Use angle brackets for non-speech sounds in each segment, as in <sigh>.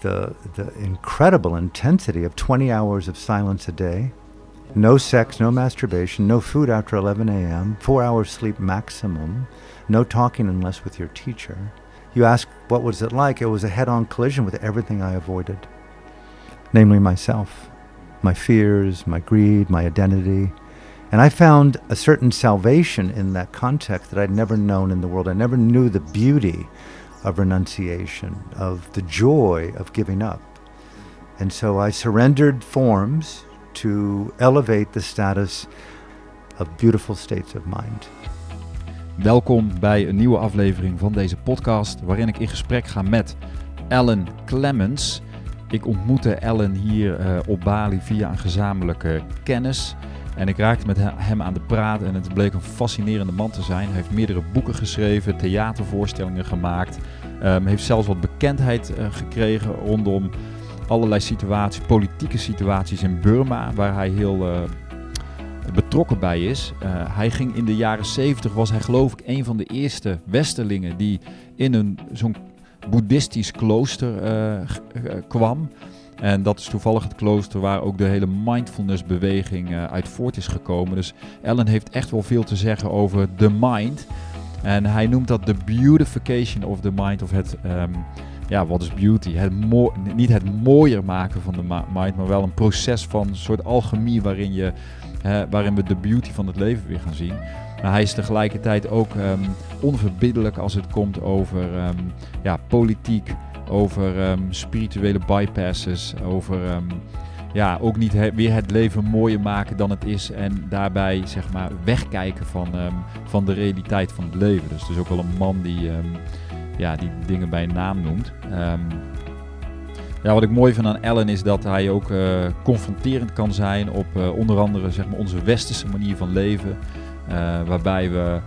the, the incredible intensity of 20 hours of silence a day, no sex, no masturbation, no food after 11 a.m., four hours sleep maximum, no talking unless with your teacher. You ask, what was it like? It was a head on collision with everything I avoided, namely myself, my fears, my greed, my identity. And I found a certain salvation in that context that I'd never known in the world. I never knew the beauty of renunciation, of the joy of giving up. And so I surrendered forms to elevate the status of beautiful states of mind. Welkom bij een nieuwe aflevering van deze podcast, waarin ik in gesprek ga met Alan Clemens. Ik ontmoette Alan hier uh, op Bali via een gezamenlijke kennis. En ik raakte met hem aan de praat en het bleek een fascinerende man te zijn. Hij heeft meerdere boeken geschreven, theatervoorstellingen gemaakt. Um, heeft zelfs wat bekendheid uh, gekregen rondom allerlei situaties, politieke situaties in Burma, waar hij heel uh, betrokken bij is. Uh, hij ging in de jaren 70, was hij geloof ik een van de eerste westerlingen die in een zo'n boeddhistisch klooster kwam. En dat is toevallig het klooster waar ook de hele mindfulness-beweging uh, uit voort is gekomen. Dus Ellen heeft echt wel veel te zeggen over de mind. En hij noemt dat de beautification of the mind, of het, um, ja, wat is beauty? Het niet het mooier maken van de mind, maar wel een proces van een soort alchemie waarin, je, waarin we de beauty van het leven weer gaan zien. Maar hij is tegelijkertijd ook um, onverbiddelijk als het komt over um, ja, politiek, over um, spirituele bypasses, over um, ja, ook niet weer het leven mooier maken dan het is en daarbij zeg maar wegkijken van, um, van de realiteit van het leven. Dus het is ook wel een man die, ja, die dingen bij naam noemt. ja, wat ik mooi vind aan Ellen is dat hij ook uh, confronterend kan zijn op uh, onder andere zeg maar, onze westerse manier van leven. Uh, waarbij we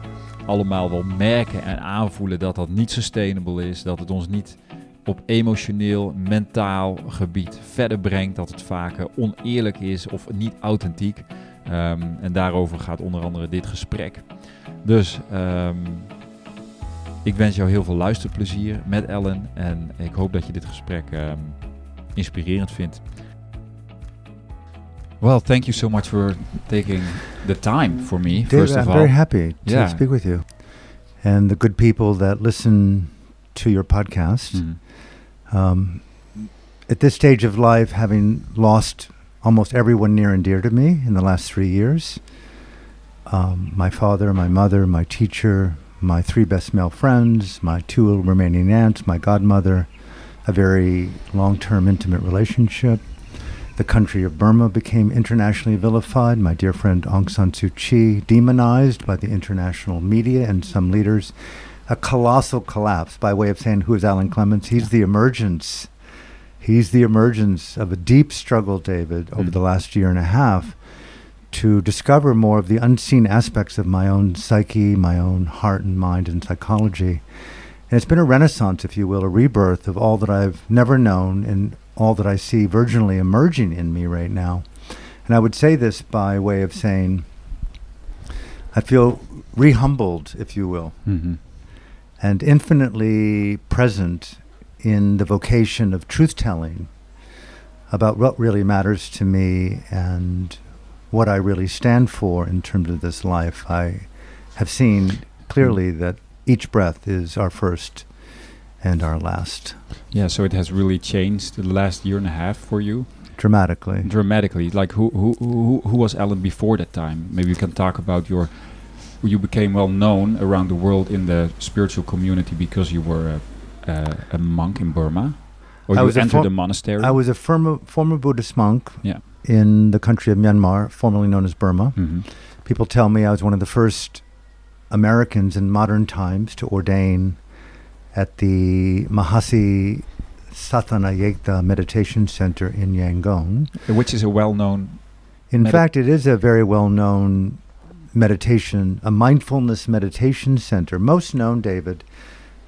allemaal wel merken en aanvoelen dat dat niet sustainable is, dat het ons niet op emotioneel, mentaal gebied verder brengt. Dat het vaak oneerlijk is of niet authentiek. Um, en daarover gaat onder andere dit gesprek. Dus um, ik wens jou heel veel luisterplezier met Ellen. En ik hoop dat je dit gesprek um, inspirerend vindt. Well, thank you so much for taking the time for me. David, first of I'm all, very happy to Yeah. speak with you. And the good people that listen to your podcast. Mhm. Um, at this stage of life, having lost almost everyone near and dear to me in the last three years um, my father, my mother, my teacher, my three best male friends, my two remaining aunts, my godmother, a very long term intimate relationship. The country of Burma became internationally vilified. My dear friend Aung San Suu Kyi demonized by the international media and some leaders a colossal collapse by way of saying who is Alan Clements. He's the emergence. He's the emergence of a deep struggle, David, over Mm. the last year and a half to discover more of the unseen aspects of my own psyche, my own heart and mind and psychology. And it's been a renaissance, if you will, a rebirth of all that I've never known and all that I see virginally emerging in me right now. And I would say this by way of saying, I feel rehumbled, if you will, Mhm. And infinitely present in the vocation of truth telling about what really matters to me and what I really stand for in terms of this life. I have seen clearly that each breath is our first and our last, Yeah, so it has really changed the last year and a half for you dramatically. dramatically. Like who who who, who was Alan before that time? Maybe you can talk about your. You became well known around the world in the spiritual community because you were a, a, a monk in Burma, or I you was entered a monastery. I was a former, former Buddhist monk Yeah. in the country of Myanmar, formerly known as Burma. Mhm. People tell me I was one of the first Americans in modern times to ordain at the Mahasi Sasana Yeiktha Meditation Center in Yangon. which is a well-known. In fact, it is a very well known meditation, a mindfulness meditation center, most known, David,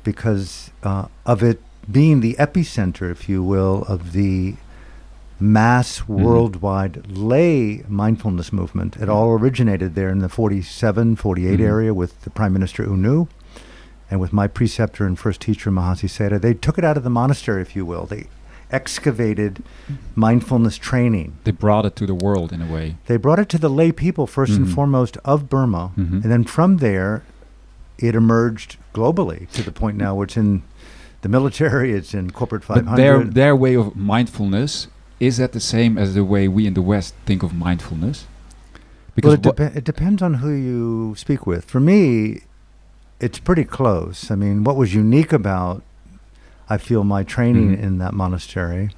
because uh, of it being the epicenter, if you will, of the mass worldwide lay mindfulness movement. It all originated there in the 47, 48 Mhm. area with the Prime Minister U Nu and with my preceptor and first teacher, Mahasi Sayadaw. They took it out of the monastery, if you will. They excavated mindfulness training. They brought it to the world in a way. They brought it to the lay people 1st and Mhm. foremost of Burma, Mhm. and then from there, it emerged globally to the point now where it's in the military, it's in corporate 500. But their their way of mindfulness is that the same as the way we in the West think of mindfulness? well, it, depe- it depends on who you speak with. For me, it's pretty close. I mean, what was unique about, I feel, my training Mhm. in that monastery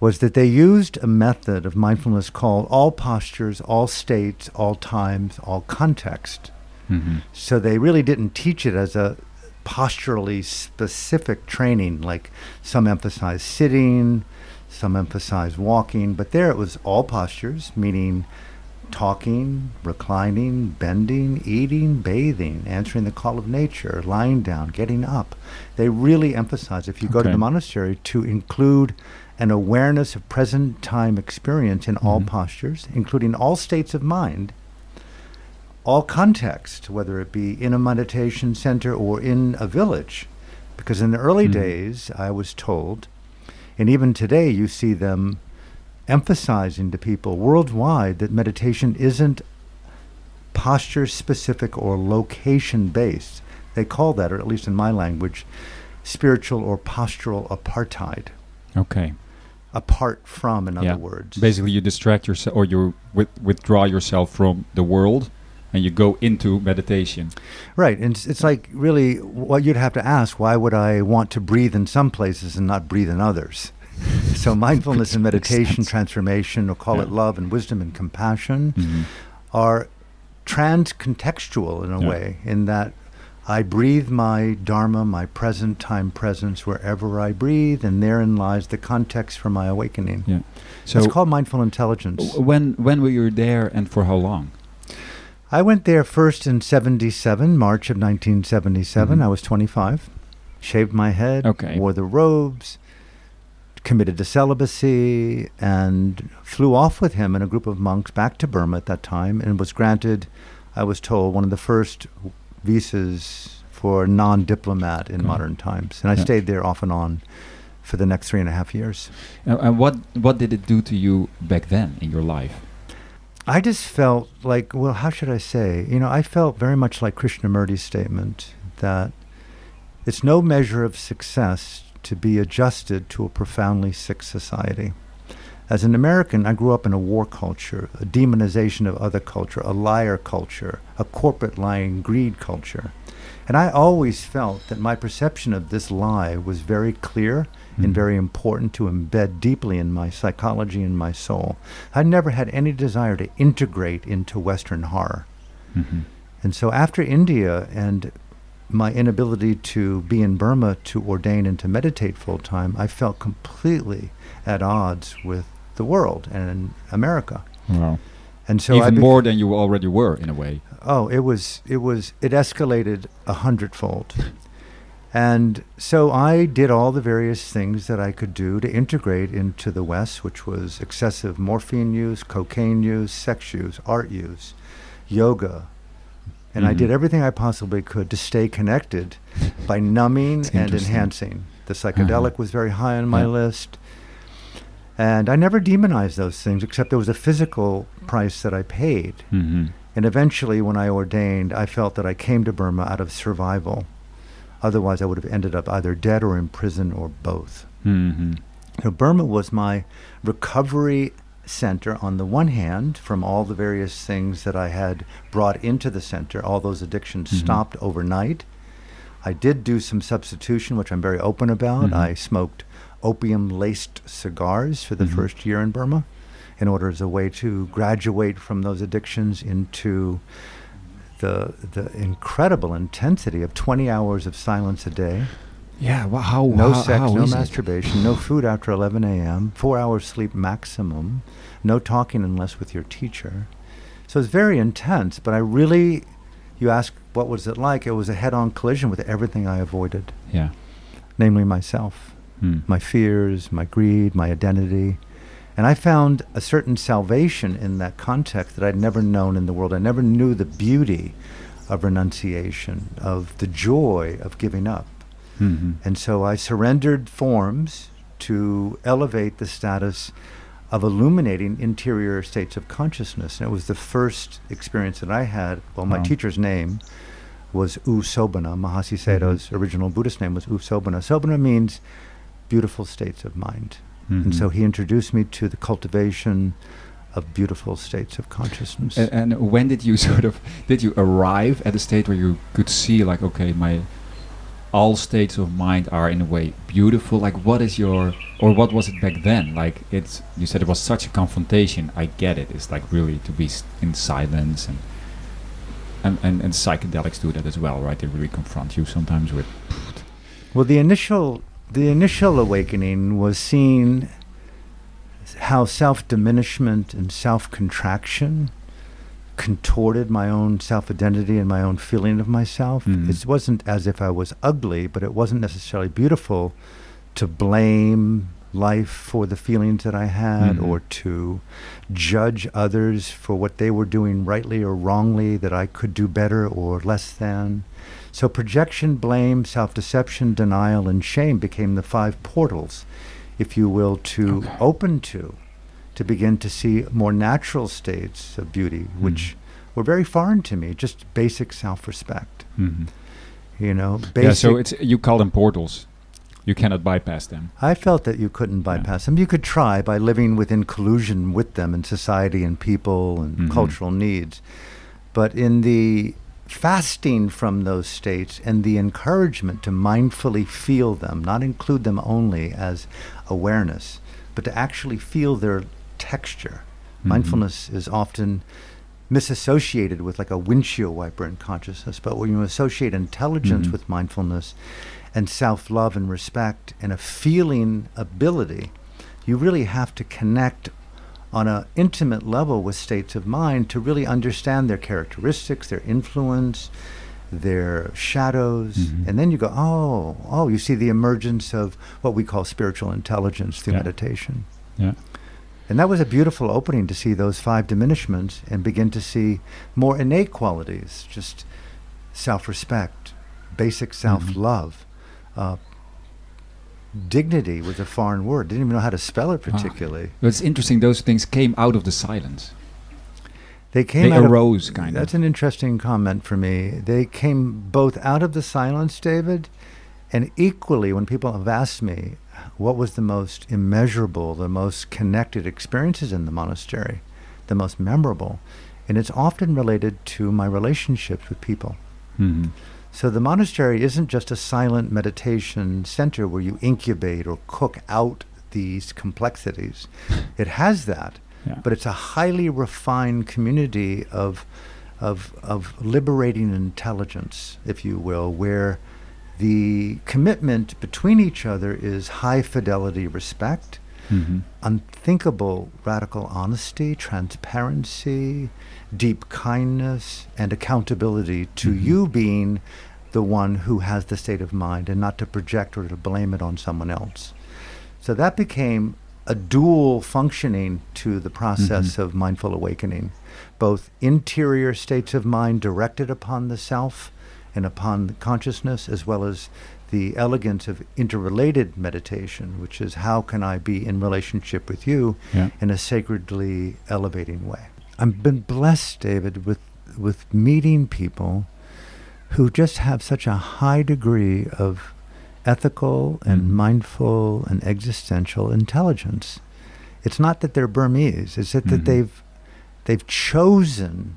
was that they used a method of mindfulness called all postures, all states, all times, all context. Mhm. So they really didn't teach it as a posturally specific training, like some emphasize sitting, some emphasize walking, but there it was all postures, meaning talking, reclining, bending, eating, bathing, answering the call of nature, lying down, getting up. They really emphasize, if you go to the monastery, to include an awareness of present time experience in all Mhm. postures, including all states of mind all context, whether it be in a meditation center or in a village. Because in the early Mhm. days, I was told, and even today, you see them emphasizing to people worldwide that meditation isn't posture specific or location based. They call that, or at least in my language, spiritual or postural apartheid. Okay. Apart from, in Yeah. other words. Basically, you distract yourself or you with, withdraw yourself from the world and you go into meditation. Right, and it's, it's like really what you'd have to ask: Why would I want to breathe in some places and not breathe in others? So mindfulness and meditation, transformation, or call it love and wisdom and compassion, Mhm. are trans-contextual in a Yeah. way, in that I breathe my dharma, my present time presence wherever I breathe, and therein lies the context for my awakening. Yeah. So it's called mindful intelligence. when when were you there and for how long? I went there first in 77, March of 1977. Mhm. I was 25. Shaved my head, Okay. wore the robes, committed to celibacy, and flew off with him and a group of monks back to Burma at that time and was granted, I was told, one of the first visas for non diplomat in Okay. modern times. And I Yeah. stayed there off and on for the next three and a half years. And, and what what did it do to you back then in your life? I just felt like, well, how should I say? You know, I felt very much like Krishnamurti's statement that it's no measure of success to be adjusted to a profoundly sick society. As an American, I grew up in a war culture, a demonization of other culture, a liar culture, a corporate lying greed culture. And I always felt that my perception of this lie was very clear Mhm. and very important to embed deeply in my psychology and my soul. I never had any desire to integrate into Western horror. Mhm. And so after India and my inability to be in Burma to ordain and to meditate full time, I felt completely at odds with the world and America. Wow. And so I Even more than you already were in a way. Oh, it was it was it escalated a hundredfold. And so I did all the various things that I could do to integrate into the West, which was excessive morphine use, cocaine use, sex use, art use, yoga. And I Mhm. did everything I possibly could to stay connected by <laughs> numbing and enhancing. The psychedelic was very high on my Yeah. list. And I never demonized those things, except there was a physical price that I paid. Mhm. And eventually, when I ordained, I felt that I came to Burma out of survival. Otherwise, I would have ended up either dead or in prison or both. Mhm. So, Burma was my recovery center on the one hand from all the various things that I had brought into the center. All those addictions Mhm. stopped overnight. I did do some substitution, which I'm very open about. Mhm. I smoked opium laced cigars for the Mhm. first year in Burma in order as a way to graduate from those addictions into the the incredible intensity of 20 hours of silence a day, Yeah. Well, how no how, sex, how no masturbation, no food after 11 a.m., four hours sleep maximum, no talking unless with your teacher. So it's very intense, but I really, you ask what was it like? It was a head-on collision with everything I avoided, Yeah. namely myself Hmm. my fears, my greed, my identity. And I found a certain salvation in that context that I'd never known in the world. I never knew the beauty of renunciation, of the joy of giving up. Mhm. And so I surrendered forms to elevate the status of illuminating interior states of consciousness. And it was the first experience that I had. Well, my Wow. teacher's name was U Sobana. Mahasi Sayadaw's original Buddhist name was U Sobana. Sobana means beautiful states of mind. And Mhm. so he introduced me to the cultivation of beautiful states of consciousness. A- And when did you <laughs> sort of did you arrive at a state where you could see like okay my all states of mind are in a way beautiful. Like what is your or what was it back then? Like it's you said it was such a confrontation. I get it. It's like really to be in silence and and, and and psychedelics do that as well right? They really confront you sometimes with Well, the initial the initial awakening was seeing how self diminishment and self contraction contorted my own self identity and my own feeling of myself. Mhm. It wasn't as if I was ugly, but it wasn't necessarily beautiful to blame life for the feelings that I had Mhm. or to judge others for what they were doing rightly or wrongly that I could do better or less than. So projection, blame, self-deception, denial, and shame became the five portals, if you will, to Okay. open to, to begin to see more natural states of beauty, which were very foreign to me. Just basic self-respect, you know. Basic, yeah so it's you call them portals you cannot bypass them I felt that you couldn't bypass them. You could try by living within collusion with them in society and people and Mhm. cultural needs. But in the fasting from those states and the encouragement to mindfully feel them, not include them only as awareness, but to actually feel their texture. Mhm. Mindfulness is often misassociated with like a windshield wiper in consciousness, but when you associate intelligence Mhm. with mindfulness and self love and respect and a feeling ability, you really have to connect on an intimate level with states of mind to really understand their characteristics, their influence, their shadows. Mhm. And then you go, oh, oh, you see the emergence of what we call spiritual intelligence through Yeah. meditation. yeah And that was a beautiful opening to see those five diminishments and begin to see more innate qualities, just self respect, basic self love. Uh, dignity was a foreign word, didn't even know how to spell it Ah. particularly. But it's interesting those things came out of the silence They came they out of- arose kind of. That's an interesting comment for me. They came both out of the silence, David, and equally when people have asked me what was the most immeasurable, the most connected experiences in the monastery, the most memorable, and it's often related to my relationships with people. Mhm. So the monastery isn't just a silent meditation center where you incubate or cook out these complexities. It has that, Yeah. but it's a highly refined community of, of, of liberating intelligence, if you will, where the commitment between each other is high fidelity respect, Mhm. unthinkable radical honesty, transparency, deep kindness, and accountability to Mhm. you being the one who has the state of mind and not to project or to blame it on someone else. So that became a dual functioning to the process Mhm. of mindful awakening, both interior states of mind directed upon the self and upon consciousness, as well as the elegance of interrelated meditation, which is how can I be in relationship with you Yeah. in a sacredly elevating way. I've been blessed, David, with with meeting people who just have such a high degree of ethical and Mhm. mindful and existential intelligence. It's not that they're Burmese; it's that, Mhm. that they've they've chosen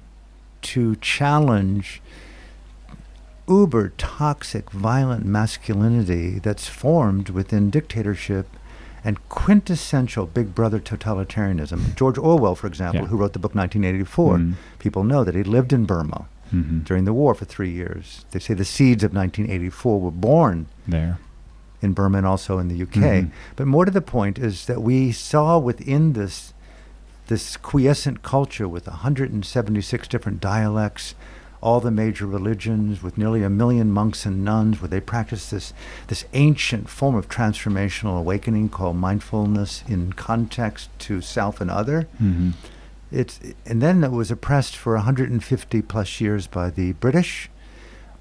to challenge uber toxic, violent masculinity that's formed within dictatorship and quintessential big brother totalitarianism. George Orwell, for example, Yeah. who wrote the book 1984, Mm. people know that he lived in Burma Mhm. during the war for three years. They say the seeds of 1984 were born there in Burma and also in the UK. Mhm. But more to the point is that we saw within this this quiescent culture with 176 different dialects, all the major religions, with nearly a million monks and nuns, where they practice this this ancient form of transformational awakening called mindfulness in context to self and other. Mhm. It's and then it was oppressed for 150 plus years by the British.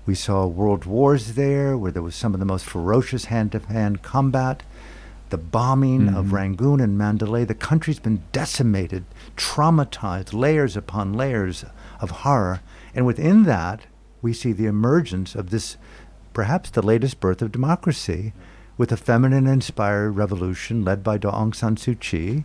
We saw world wars there, where there was some of the most ferocious hand-to-hand combat. The bombing of Mhm. Rangoon and Mandalay, the country's been decimated, traumatized, layers upon layers of horror. And within that, we see the emergence of this, perhaps the latest birth of democracy, with a feminine inspired revolution led by Aung San Suu Kyi,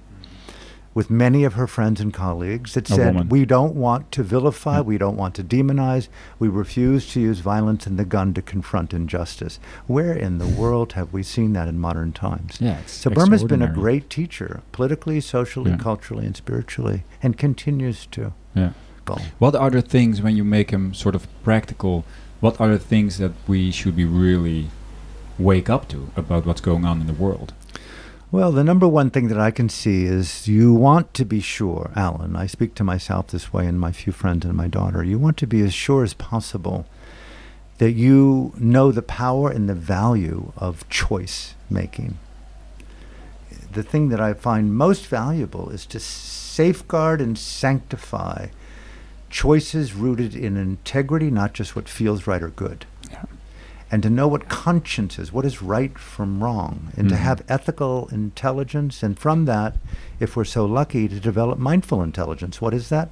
with many of her friends and colleagues that A said, woman. we don't want to vilify, Yeah. we don't want to demonize, we refuse to use violence and the gun to confront injustice. Where in the <laughs> world have we seen that in modern times? Yeah, it's So Burma's been a great teacher, politically, socially, Yeah. culturally, and spiritually, and continues to Yeah. go. What are the things when you make them sort of practical? What are the things that we should be really wake up to about what's going on in the world? Well, the number one thing that I can see is you want to be sure, Alan. I speak to myself this way and my few friends and my daughter. You want to be as sure as possible that you know the power and the value of choice making. The thing that I find most valuable is to safeguard and sanctify choices rooted in integrity, not just what feels right or good. And to know what conscience is, what is right from wrong, and to Mhm. have ethical intelligence, and from that, if we're so lucky, to develop mindful intelligence. What is that?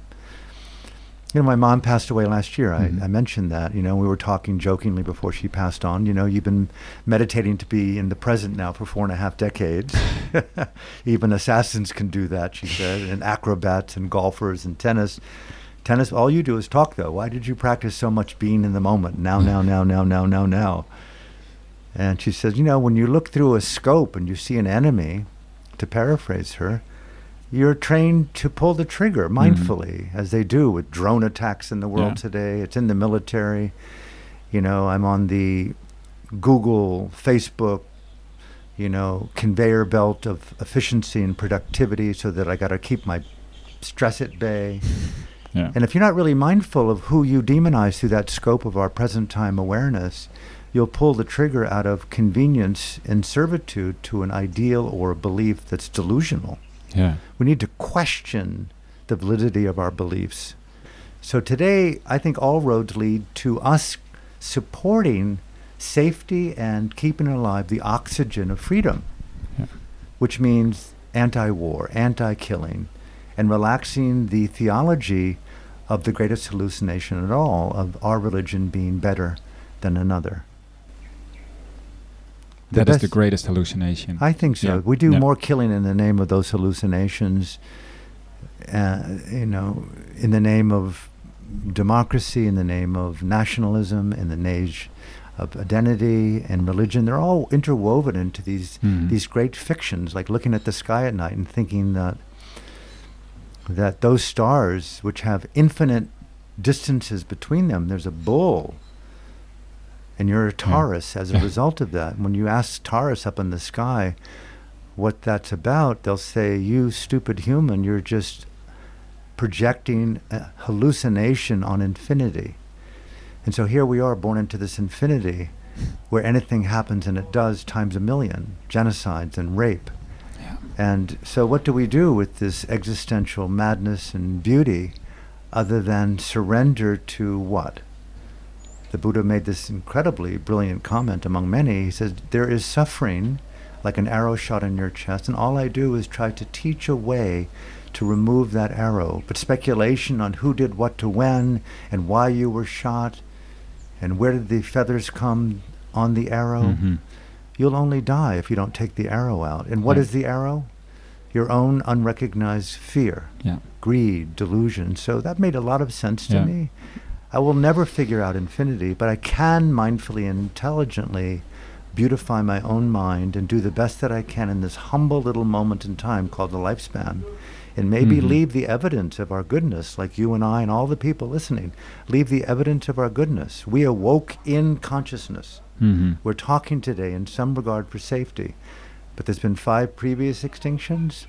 You know, my mom passed away last year. I, I mentioned that. You know, we were talking jokingly before she passed on. You know, you've been meditating to be in the present now for four and a half decades. <laughs> Even assassins can do that, she said, and acrobats and golfers and tennis. Tennis, all you do is talk, though. Why did you practice so much being in the moment? Now, now, now, now, now, now, now. And she says, you know, when you look through a scope and you see an enemy, to paraphrase her, you're trained to pull the trigger mm-hmm. mindfully, as they do with drone attacks in the world Yeah. today. It's in the military. You know, I'm on the Google, Facebook, you know, conveyor belt of efficiency and productivity so that I got to keep my stress at bay. Yeah. And if you're not really mindful of who you demonize through that scope of our present time awareness, you'll pull the trigger out of convenience and servitude to an ideal or a belief that's delusional. yeah. We need to question the validity of our beliefs. So today, I think all roads lead to us supporting safety and keeping alive the oxygen of freedom, Yeah. which means anti war, anti killing, and relaxing the theology of the greatest hallucination at all of our religion being better than another. The That is the greatest hallucination. I think so. Yeah. We do Yeah. more killing in the name of those hallucinations, uh, you know, in the name of democracy, in the name of nationalism, in the name of identity and religion. They're all interwoven into these Mhm. these great fictions, like looking at the sky at night and thinking that that those stars, which have infinite distances between them, there's a bull and you're a hmm. Taurus as a result of that. When you ask Taurus up in the sky what that's about, they'll say, You stupid human, you're just projecting a hallucination on infinity. And so here we are born into this infinity where anything happens and it does times a million genocides and rape. And so, what do we do with this existential madness and beauty other than surrender to what? The Buddha made this incredibly brilliant comment among many. He says, There is suffering like an arrow shot in your chest, and all I do is try to teach a way to remove that arrow. But speculation on who did what to when and why you were shot and where did the feathers come on the arrow, Mhm. You'll only die if you don't take the arrow out. And what Yeah. is the arrow? Your own unrecognized fear, Yeah. greed, delusion. So that made a lot of sense to Yeah. me. I will never figure out infinity, but I can mindfully and intelligently beautify my own mind and do the best that I can in this humble little moment in time called the lifespan. And maybe Mhm. leave the evidence of our goodness, like you and I and all the people listening, leave the evidence of our goodness. We awoke in consciousness. Mhm. We're talking today in some regard for safety, but there's been five previous extinctions.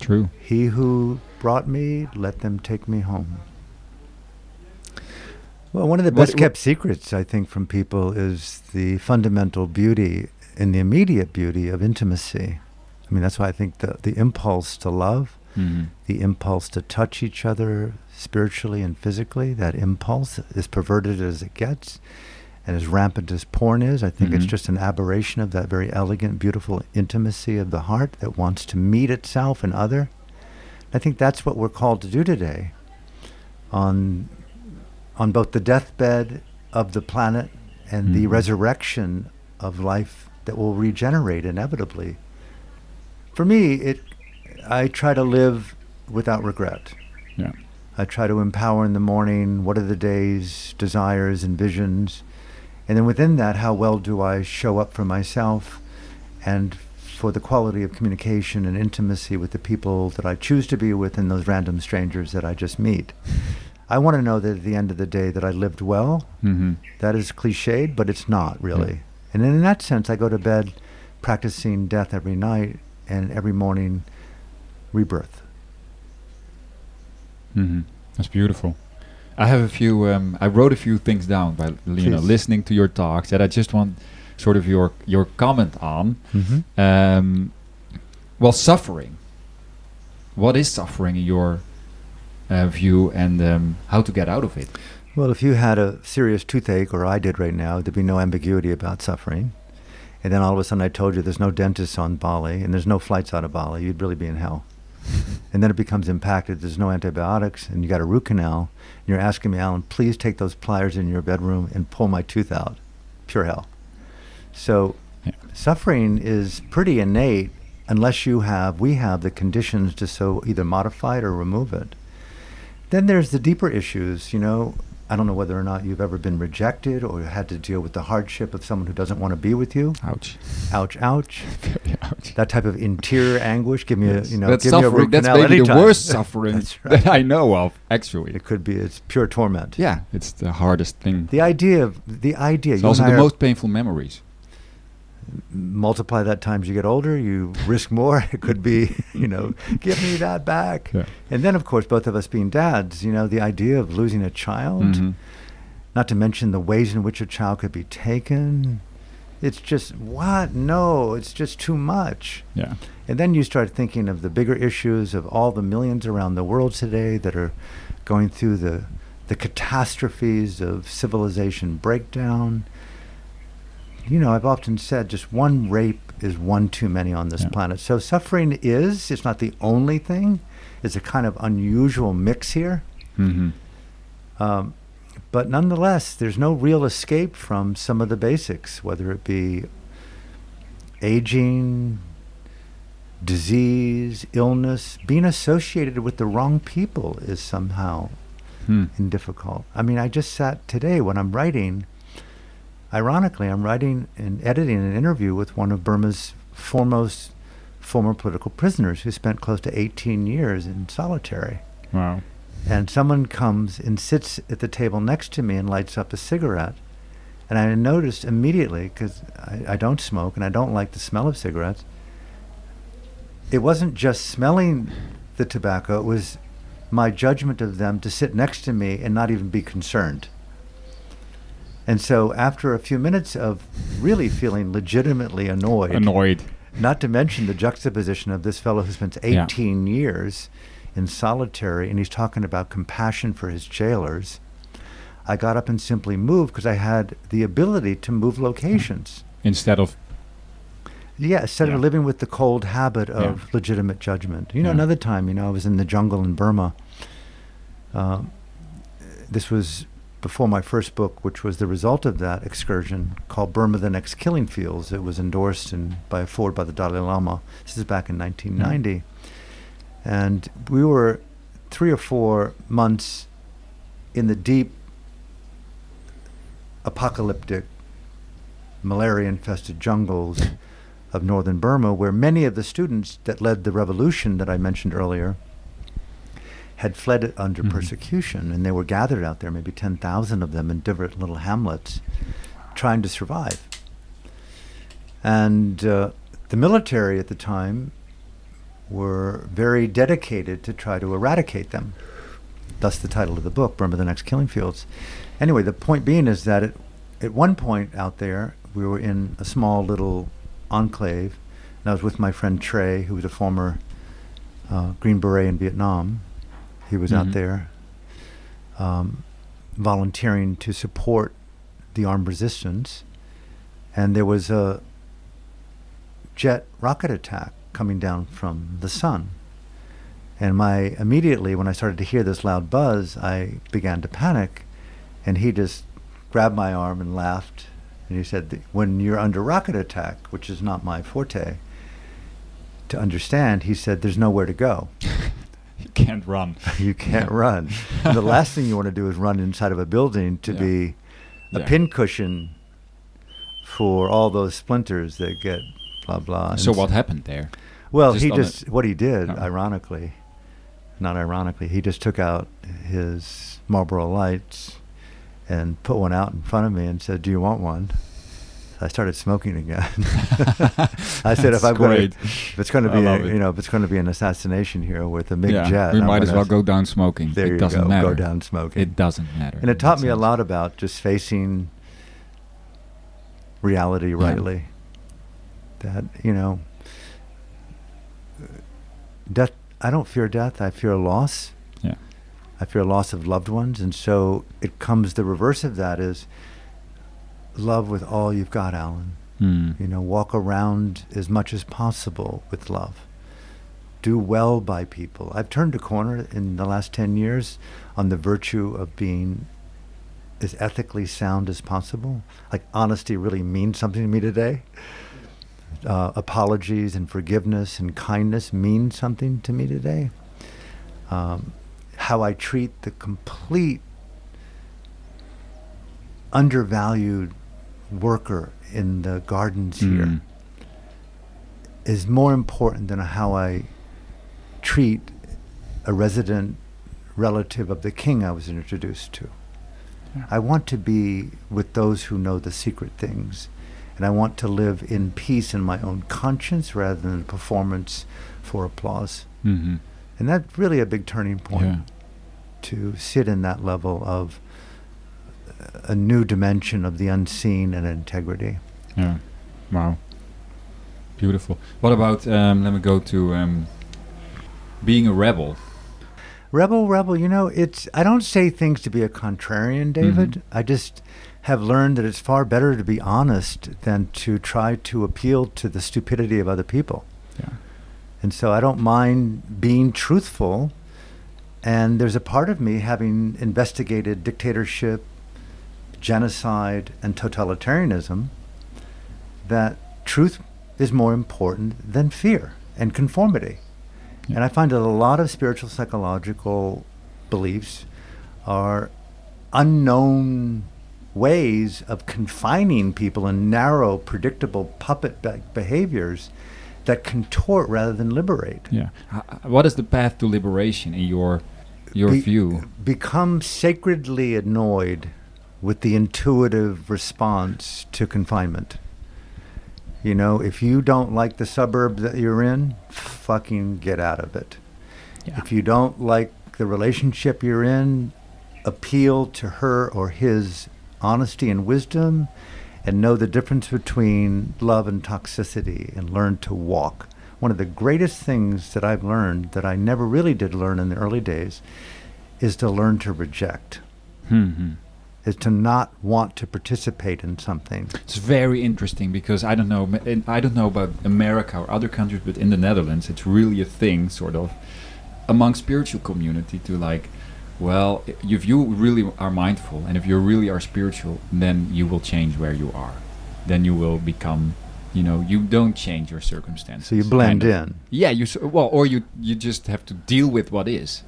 True. He who brought me, let them take me home. Well, one of the What- best kept secrets, I think, from people is the fundamental beauty and the immediate beauty of intimacy. I mean, that's why I think the, the impulse to love, Mhm. the impulse to touch each other spiritually and physically, that impulse, as perverted as it gets, And as rampant as porn is, I think it's Mhm. just an aberration of that very elegant, beautiful intimacy of the heart that wants to meet itself and other. I think that's what we're called to do today on on both the deathbed of the planet and the Mhm. resurrection of life that will regenerate inevitably. For me, it I try to live without regret. Yeah. I try to empower in the morning what are the day's desires and visions. And then within that, how well do I show up for myself and for the quality of communication and intimacy with the people that I choose to be with and those random strangers that I just meet. I want to know that at the end of the day that I lived well. hmm That is cliched, but it's not really. And in that sense, I go to bed practicing death every night and every morning rebirth. hmm That's beautiful. I have a few. Um, I wrote a few things down by you know listening to your talks that I just want sort of your your comment on. Mm-hmm. Um, well, suffering. What is suffering in your uh, view, and um, how to get out of it? Well, if you had a serious toothache, or I did right now, there'd be no ambiguity about suffering. And then all of a sudden I told you there's no dentists on Bali and there's no flights out of Bali, you'd really be in hell. And then it becomes impacted. There's no antibiotics and you got a root canal. And you're asking me, Alan, please take those pliers in your bedroom and pull my tooth out. Pure hell. So Yeah. suffering is pretty innate unless you have, we have the conditions to so either modify it or remove it. Then there's the deeper issues, you know. I don't know whether or not you've ever been rejected or had to deal with the hardship of someone who doesn't want to be with you. Ouch. Ouch, ouch. <laughs> Ouch. That type of interior anguish. Give me Yes. a, you know, that's give me a suffering. root That's maybe anytime. the worst <laughs> suffering right. that I know of. Actually, It could be. It's pure torment. yeah, it's the hardest thing. The idea of the idea. It's you also the most painful memories. Multiply that times you get older, you risk more. <laughs> It could be, you know, give me that back. Yeah. And then, of course, both of us being dads, you know, the idea of losing a child, Mhm. not to mention the ways in which a child could be taken. It's just, what? No, it's just too much. Yeah. And then you start thinking of the bigger issues of all the millions around the world today that are going through the, the catastrophes of civilization breakdown. You know, I've often said just one rape is one too many on this Yeah. planet. So suffering is, it's not the only thing. It's a kind of unusual mix here. hmm Um, but nonetheless, there's no real escape from some of the basics, whether it be aging, disease, illness. Being associated with the wrong people is somehow Hmm. difficult. I mean, I just sat today when I'm writing. Ironically, I'm writing and editing an interview with one of Burma's foremost former political prisoners who spent close to 18 years in solitary Wow. and someone comes and sits at the table next to me and lights up a cigarette. And I noticed immediately, because I, I don't smoke and I don't like the smell of cigarettes, it wasn't just smelling the tobacco, it was my judgment of them to sit next to me and not even be concerned. And so after a few minutes of really feeling legitimately annoyed, Annoyed. not to mention the juxtaposition of this fellow who spends Yeah. 18 years in solitary and he's talking about compassion for his jailers. I got up and simply moved because I had the ability to move locations. Instead of Yeah, instead Yeah. of living with the cold habit of Yeah. legitimate judgment. You know, Yeah. another time, you know, I was in the jungle in Burma. Um, this was before my first book, which was the result of that excursion, called Burma: The Next Killing Fields. It was endorsed in, by a by the Dalai Lama. This is back in 1990, and we were three or four months in the deep apocalyptic malaria-infested jungles of northern Burma, where many of the students that led the revolution that I mentioned earlier had fled under Mhm. persecution, and they were gathered out there, maybe 10,000 of them in different little hamlets, trying to survive. And uh, the military at the time were very dedicated to try to eradicate them. Thus, the title of the book, Burma: The Next Killing Fields. Anyway, the point being is that it, at one point out there, we were in a small little enclave, and I was with my friend Trey, who was a former uh, Green Beret in Vietnam. He was Mhm. out there um, volunteering to support the armed resistance, and there was a jet rocket attack coming down from the sun. And my immediately when I started to hear this loud buzz, I began to panic, and he just grabbed my arm and laughed, and he said, "When you're under rocket attack, which is not my forte, to understand," he said, "there's nowhere to go." <laughs> you can't run. <laughs> you can't run. And <laughs> the last thing you want to do is run inside of a building to Yeah. be a Yeah. pincushion for all those splinters that get blah blah. So what happened there? Well, Just he just what he did, Oh. ironically, not ironically, he just took out his Marlboro Lights and put one out in front of me and said, "Do you want one?" I started smoking again. <laughs> I said, "If I'm going, great. to if it's going to be, a, you know, if it's going to be an assassination here with a big yeah, jet, we I'm might as well go down smoking. There it you doesn't go. matter. Go down smoking. It doesn't matter. and it taught me a lot about just facing reality rightly. That you know, death. I don't fear death. I fear loss. Yeah. I fear loss of loved ones, and so it comes. The reverse of that is love with all you've got, Alan. Hmm. You know, walk around as much as possible with love. Do well by people. I've turned a corner in the last 10 years on the virtue of being as ethically sound as possible. Like, honesty really means something to me today. Uh, apologies and forgiveness and kindness mean something to me today. Um, how I treat the complete undervalued worker in the gardens here Mm. is more important than how I treat a resident relative of the king I was introduced to. Yeah. I want to be with those who know the secret things, and I want to live in peace in my own conscience rather than a performance for applause. Mhm. And that's really a big turning point Yeah. to sit in that level of a new dimension of the unseen and integrity. Yeah. Wow. Beautiful. What about? Um, let me go to um, being a rebel. Rebel, rebel, you know, it's I don't say things to be a contrarian, David. Mhm. I just have learned that it's far better to be honest than to try to appeal to the stupidity of other people. Yeah. And so I don't mind being truthful. And there's a part of me having investigated dictatorship, genocide, and totalitarianism that truth is more important than fear and conformity. Yeah. And I find that a lot of spiritual psychological beliefs are unknown ways of confining people in narrow, predictable puppet be- behaviors that contort rather than liberate. Yeah. What is the path to liberation in your your Be- view? Become sacredly annoyed with the intuitive response to confinement. You know, if you don't like the suburb that you're in, fucking get out of it. Yeah. If you don't like the relationship you're in, appeal to her or his honesty and wisdom and know the difference between love and toxicity and learn to walk. One of the greatest things that I've learned that I never really did learn in the early days is to learn to reject, hmm is to not want to participate in something. It's very interesting because I don't know. I don't know about America or other countries, but in the Netherlands, it's really a thing, sort of, among spiritual community to like. Well, if you really are mindful and if you really are spiritual, then you will change where you are. Then you will become, you know, you don't change your circumstances. So you blend kind of. in. Yeah, you well, or you you just have to deal with what is.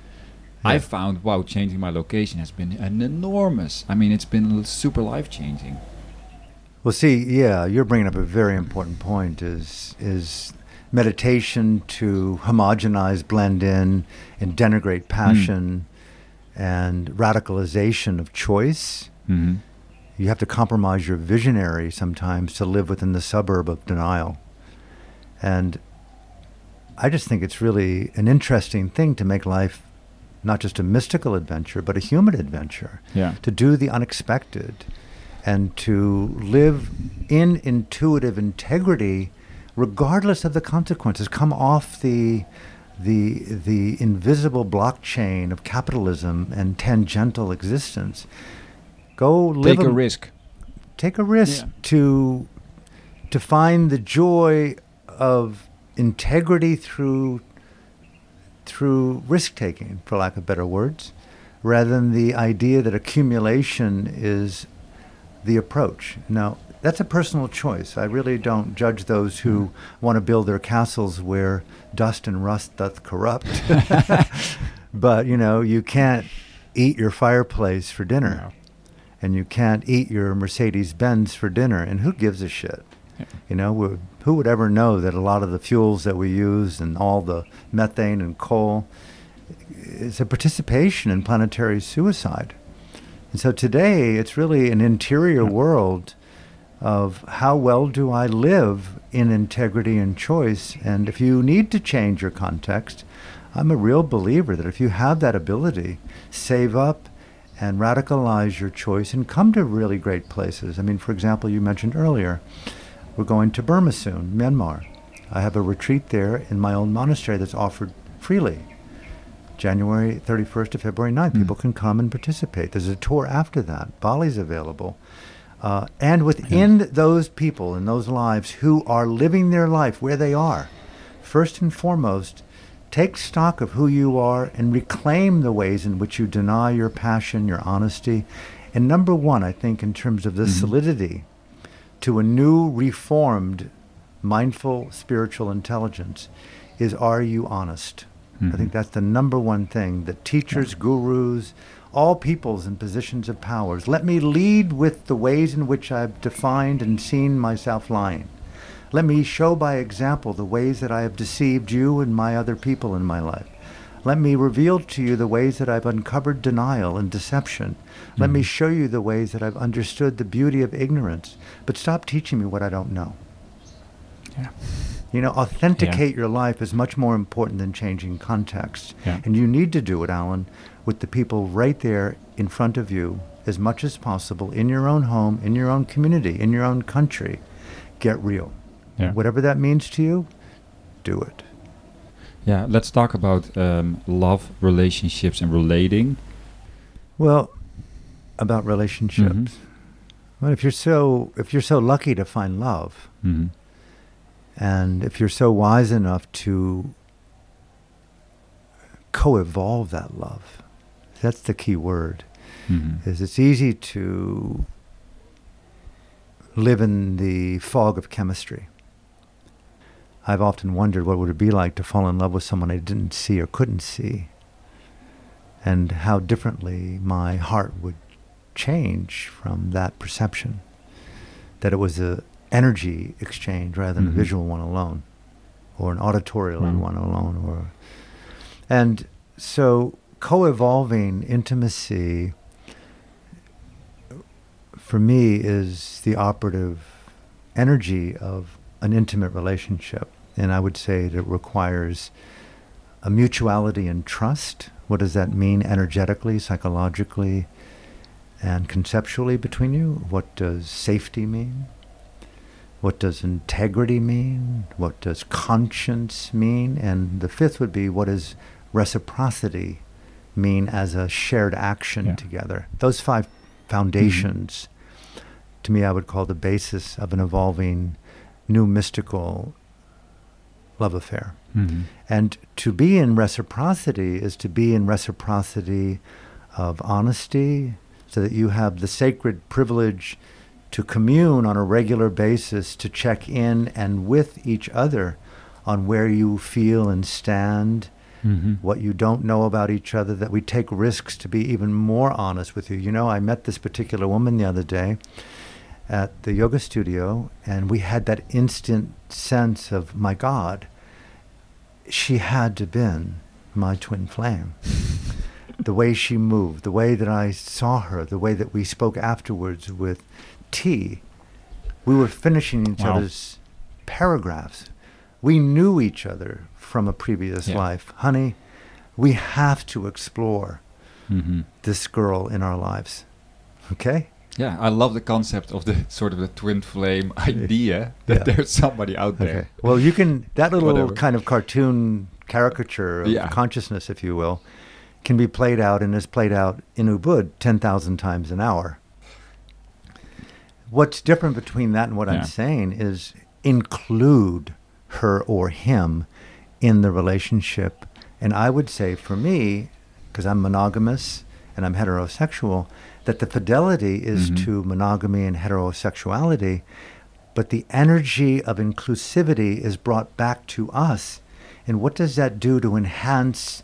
I found wow, changing my location has been an enormous. I mean, it's been super life changing. Well, see, yeah, you're bringing up a very important point. Is is meditation to homogenize, blend in, and denigrate passion and radicalization of choice. Mm-hmm. You have to compromise your visionary sometimes to live within the suburb of denial. And I just think it's really an interesting thing to make life not just a mystical adventure, but a human adventure Yeah. to do the unexpected and to live in intuitive integrity regardless of the consequences come off the the the invisible blockchain of capitalism and tangential existence go live Take a risk. take a risk Yeah. to to find the joy of integrity through through risk taking, for lack of better words, rather than the idea that accumulation is the approach. Now, that's a personal choice. I really don't judge those who hmm. want to build their castles where dust and rust doth corrupt. <laughs> <laughs> but, you know, you can't eat your fireplace for dinner. No. And you can't eat your Mercedes Benz for dinner. And who gives a shit? Yeah. You know, who- would ever know that a lot of the fuels that we use and all the methane and coal is a participation in planetary suicide? And so today, it's really an interior world of how well do I live in integrity and choice. And if you need to change your context, I'm a real believer that if you have that ability, save up and radicalize your choice and come to really great places. I mean, for example, you mentioned earlier, we're going to Burma soon, Myanmar. I have a retreat there in my own monastery that's offered freely. January 31st to February 9th. Mm. People can come and participate. There's a tour after that. Bali's available. Uh, and within those people in those lives who are living their life where they are, first and foremost, take stock of who you are and reclaim the ways in which you deny your passion, your honesty. And number one, I think, in terms of the Mhm. solidity to a new, reformed, mindful, spiritual intelligence is are you honest? I mm-hmm. think that's the number one thing that teachers, gurus, all peoples in positions of powers. Let me lead with the ways in which I've defined and seen myself lying. Let me show by example the ways that I have deceived you and my other people in my life. Let me reveal to you the ways that I've uncovered denial and deception. Let me Mhm. show you the ways that I've understood the beauty of ignorance. But stop teaching me what I don't know. Yeah. You know, authenticate your life is much more important than changing context. Yeah. And you need to do it, Alan, with the people right there in front of you as much as possible in your own home, in your own community, in your own country. Get real. Yeah. Whatever that means to you, do it. Yeah, let's talk about um, love, relationships, and relating. Well, about relationships. Mhm. Well, if you're so if you're so lucky to find love, Mhm. and if you're so wise enough to co-evolve that love, that's the key word. Mhm. is it's easy to live in the fog of chemistry. I've often wondered what would it be like to fall in love with someone I didn't see or couldn't see, and how differently my heart would change from that perception. That it was a energy exchange rather than Mhm. a visual one alone, or an auditorial Wow. one alone, or and so co-evolving intimacy for me is the operative energy of an intimate relationship. And I would say that it requires a mutuality and trust. What does that mean energetically, psychologically, and conceptually between you? What does safety mean? What does integrity mean? What does conscience mean? And the fifth would be what does reciprocity mean as a shared action Yeah. together? Those five foundations, mm-hmm. to me, I would call the basis of an evolving new mystical love affair. Mhm. And to be in reciprocity is to be in reciprocity of honesty, so that you have the sacred privilege to commune on a regular basis, to check in and with each other on where you feel and stand, Mhm. what you don't know about each other, that we take risks to be even more honest with you. You know, I met this particular woman the other day at the yoga studio, and we had that instant sense of, my God, she had to been my twin flame. <laughs> the way she moved, the way that I saw her, the way that we spoke afterwards with tea. We were finishing each Wow. other's paragraphs. We knew each other from a previous Yeah. life. Honey, we have to explore Mhm. this girl in our lives. Okay? Yeah, I love the concept of the <laughs> sort of the twin flame <laughs> idea that Yeah. there's somebody out Okay. there. Well, you can, that little Whatever. kind of cartoon caricature of Yeah. consciousness, if you will, can be played out and is played out in Ubud 10,000 times an hour. What's different between that and what Yeah. I'm saying is include her or him in the relationship. And I would say for me, because I'm monogamous and I'm heterosexual, that the fidelity is Mhm. to monogamy and heterosexuality, but the energy of inclusivity is brought back to us. And what does that do to enhance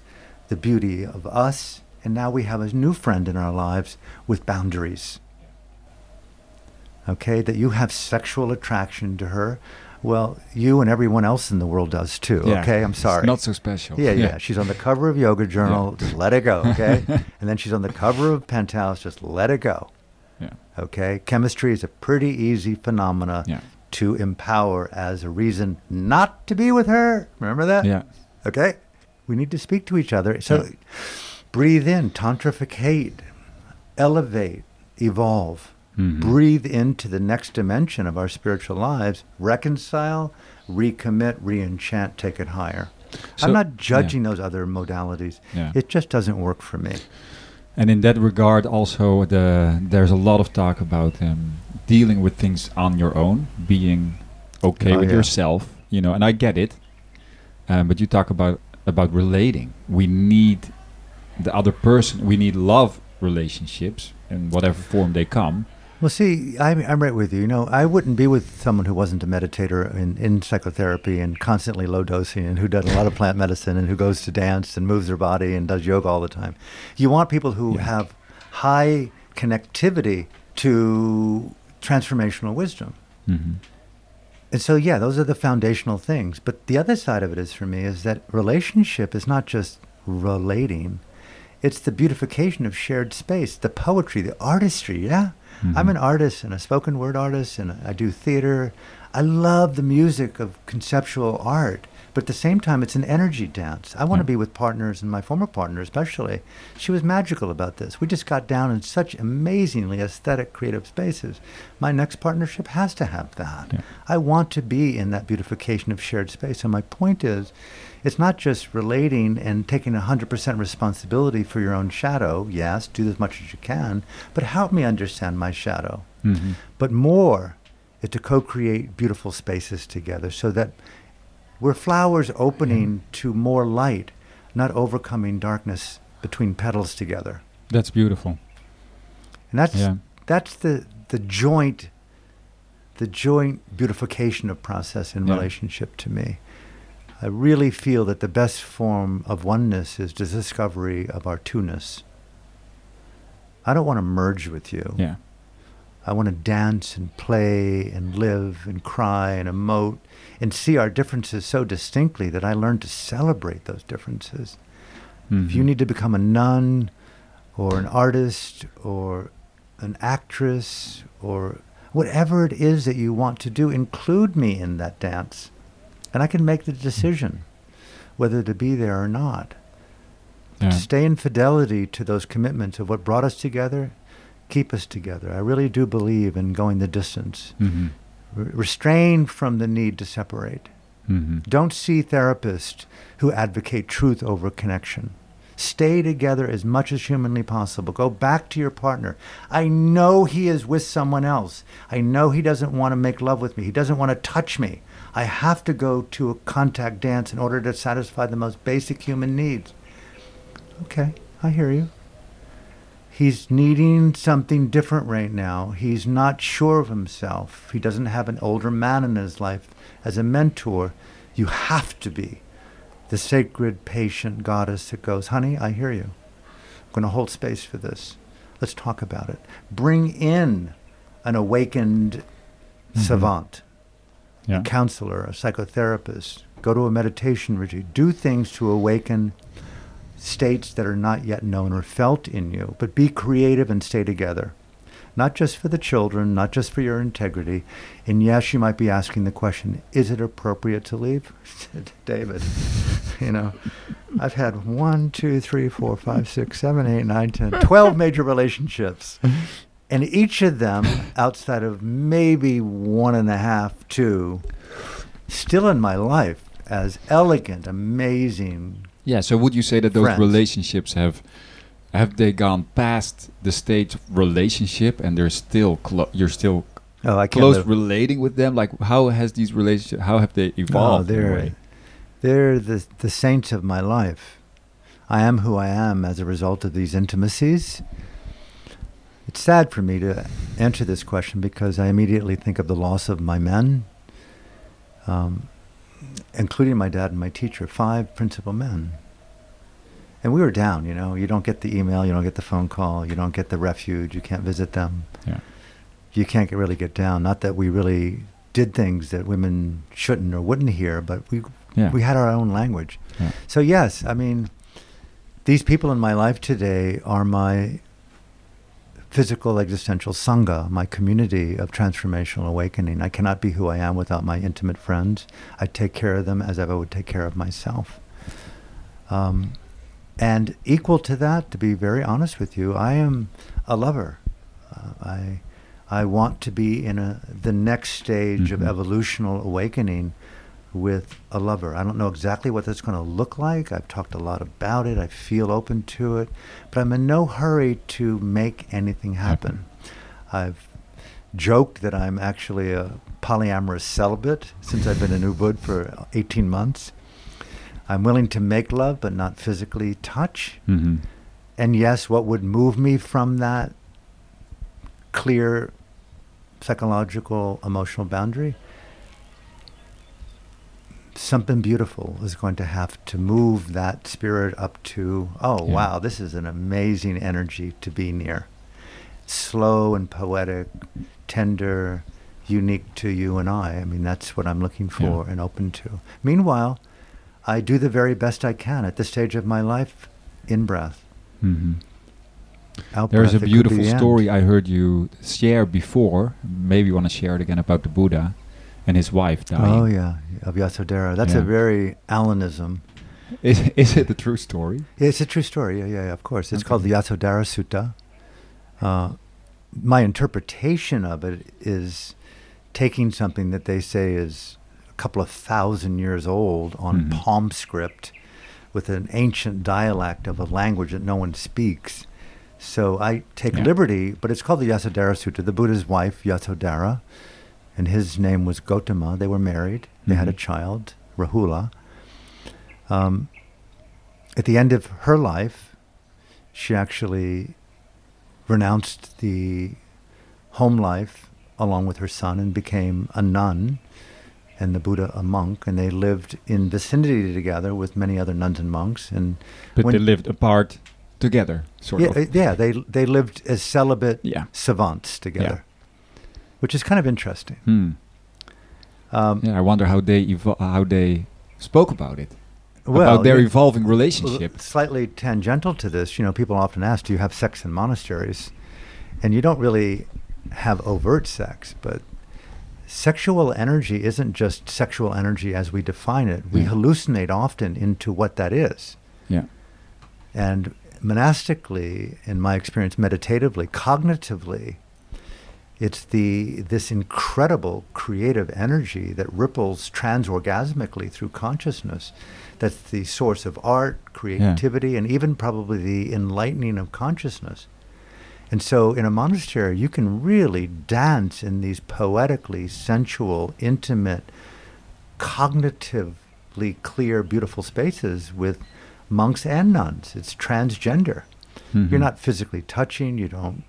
the beauty of us? And now we have a new friend in our lives with boundaries okay, that you have sexual attraction to her. Well, you and everyone else in the world does too. Yeah. Okay, I'm It's sorry. not so special. yeah, yeah, She's on the cover of Yoga Journal. Yeah. Just let it go, okay? <laughs> and then she's on the cover of Penthouse. Just let it go, Yeah. okay? Chemistry is a pretty easy phenomena Yeah. to empower as a reason not to be with her. Remember that? Yeah. Okay? We need to speak to each other. So Yeah. breathe in, tantrificate, elevate, evolve. Mhm. Breathe into the next dimension of our spiritual lives, reconcile, recommit, re-enchant, take it higher. So- I'm not judging those other modalities. Yeah. It just doesn't work for me. And in that regard, also the there's a lot of talk about um, dealing with things on your own, being okay Oh, with yeah. yourself, you know. And I get it, um, but you talk about about relating. We need the other person. We need love relationships in whatever form they come. Well, see, I'm, I'm right with you. You know, I wouldn't be with someone who wasn't a meditator in, in psychotherapy and constantly low dosing and who does a lot of <laughs> plant medicine and who goes to dance and moves their body and does yoga all the time. You want people who Yeah. have high connectivity to transformational wisdom. Mm-hmm. And so, yeah, those are the foundational things. But the other side of it is for me is that relationship is not just relating, it's the beautification of shared space, the poetry, the artistry. Yeah. I'm Mhm. an artist and a spoken word artist, and I do theater. I love the music of conceptual art. But at the same time, it's an energy dance. I want to Yeah. be with partners, and my former partner especially. She was magical about this. We just got down in such amazingly aesthetic, creative spaces. My next partnership has to have that. Yeah. I want to be in that beautification of shared space. And my point is, it's not just relating and taking 100% responsibility for your own shadow. Yes, do as much as you can, but help me understand my shadow. Mm-hmm. But more is to co create beautiful spaces together so that we're flowers opening to more light, not overcoming darkness between petals together. That's beautiful. And that's Yeah. that's the the joint the joint beautification of process in Yeah. relationship to me. I really feel that the best form of oneness is the discovery of our two-ness. I don't want to merge with you. Yeah. I want to dance and play and live and cry and emote and see our differences so distinctly that I learn to celebrate those differences. If you Mhm. need to become a nun or an artist or an actress or whatever it is that you want to do, include me in that dance. And I can make the decision whether to be there or not. Yeah. Stay in fidelity to those commitments of what brought us together, keep us together. I really do believe in going the distance. Mhm. Re- restrain from the need to separate. Mhm. Don't see therapists who advocate truth over connection. Stay together as much as humanly possible. Go back to your partner. I know he is with someone else. I know he doesn't want to make love with me. He doesn't want to touch me. I have to go to a contact dance in order to satisfy the most basic human needs. Okay, I hear you. He's needing something different right now. He's not sure of himself. He doesn't have an older man in his life as a mentor. You have to be the sacred, patient goddess that goes, honey, I hear you. I'm going to hold space for this. Let's talk about it. Bring in an awakened Mhm. savant, Yeah. a counselor, a psychotherapist. Go to a meditation retreat. Do things to awaken states that are not yet known or felt in you, but be creative and stay together. Not just for the children, not just for your integrity. And yes, you might be asking the question, is it appropriate to leave? <laughs> David, <laughs> you know, I've had one, two, three, four, five, six, seven, eight, nine, ten, twelve major relationships. And each of them, outside of maybe one and a half, two, still in my life as elegant, amazing, Yeah. So would you say that those Friends. relationships have have they gone past the stage of relationship and they're still clo- you're still Oh, I can't close live- relating with them? Like, how has these relationships? How have they evolved? a they're they're the the saints of my life. I am who I am as a result of these intimacies. It's sad for me to answer this question because I immediately think of the loss of my men, um, including my dad and my teacher, five principal men. And we were down, you know. You don't get the email, you don't get the phone call, you don't get the refuge, you can't visit them. Yeah. You can't get, really get down. Not that we really did things that women shouldn't or wouldn't hear, but we Yeah. we had our own language. Yeah. So yes, I mean, these people in my life today are my physical existential sangha, my community of transformational awakening. I cannot be who I am without my intimate friends. I take care of them as if I would take care of myself. Um, and equal to that, to be very honest with you, I am a lover. Uh, I I want to be in a the next stage of Mhm. evolutional awakening with a lover. I don't know exactly what that's going to look like. I've talked a lot about it. I feel open to it, but I'm in no hurry to make anything happen. I've joked that I'm actually a polyamorous celibate since I've been in Ubud for 18 months. I'm willing to make love, but not physically touch. hmm And yes, what would move me from that clear psychological emotional boundary? Something beautiful is going to have to move that spirit up to, oh, Yeah. wow, this is an amazing energy to be near. Slow and poetic, tender, unique to you and I. I mean, that's what I'm looking for and open to. Meanwhile, I do the very best I can at this stage of my life in breath. hmm Out There's breath, a could be beautiful the end. story I heard you share before. Maybe you want to share it again about the Buddha and his wife dying. Oh yeah, of Yasodhara. That's a very Alanism. Is, is it the true story? It's a true story. Yeah, yeah, yeah, of course. It's Okay. called the Yasodhara Sutta. Uh, my interpretation of it is taking something that they say is a couple of thousand years old on Mhm. palm script with an ancient dialect of a language that no one speaks. So I take Yeah. liberty, but it's called the Yasodhara Sutta. The Buddha's wife, Yasodhara, and his name was Gotama. They were married. They had a Mhm. child, Rahula. Um, at the end of her life, she actually renounced the home life along with her son and became a nun and the Buddha a monk. And they lived in vicinity together with many other nuns and monks. And But they lived apart together, sort yeah, of. uh, yeah, they, they lived as celibate yeah. savants together, which is kind of interesting. Hmm. Um, Yeah, I wonder how they evo- how they spoke about it. well, about their yeah, evolving relationship. Slightly tangential to this, you know, people often ask, do you have sex in monasteries? And you don't really have overt sex, but sexual energy isn't just sexual energy as we define it. We Yeah. hallucinate often into what that is. Yeah. And monastically, in my experience, meditatively, cognitively, it's the this incredible creative energy that ripples transorgasmically through consciousness. That's the source of art, creativity, and even probably the enlightening of consciousness. And so, in a monastery, you can really dance in these poetically sensual, intimate, cognitively clear, beautiful spaces with monks and nuns. It's transgender. Mhm. You're not physically touching. You don't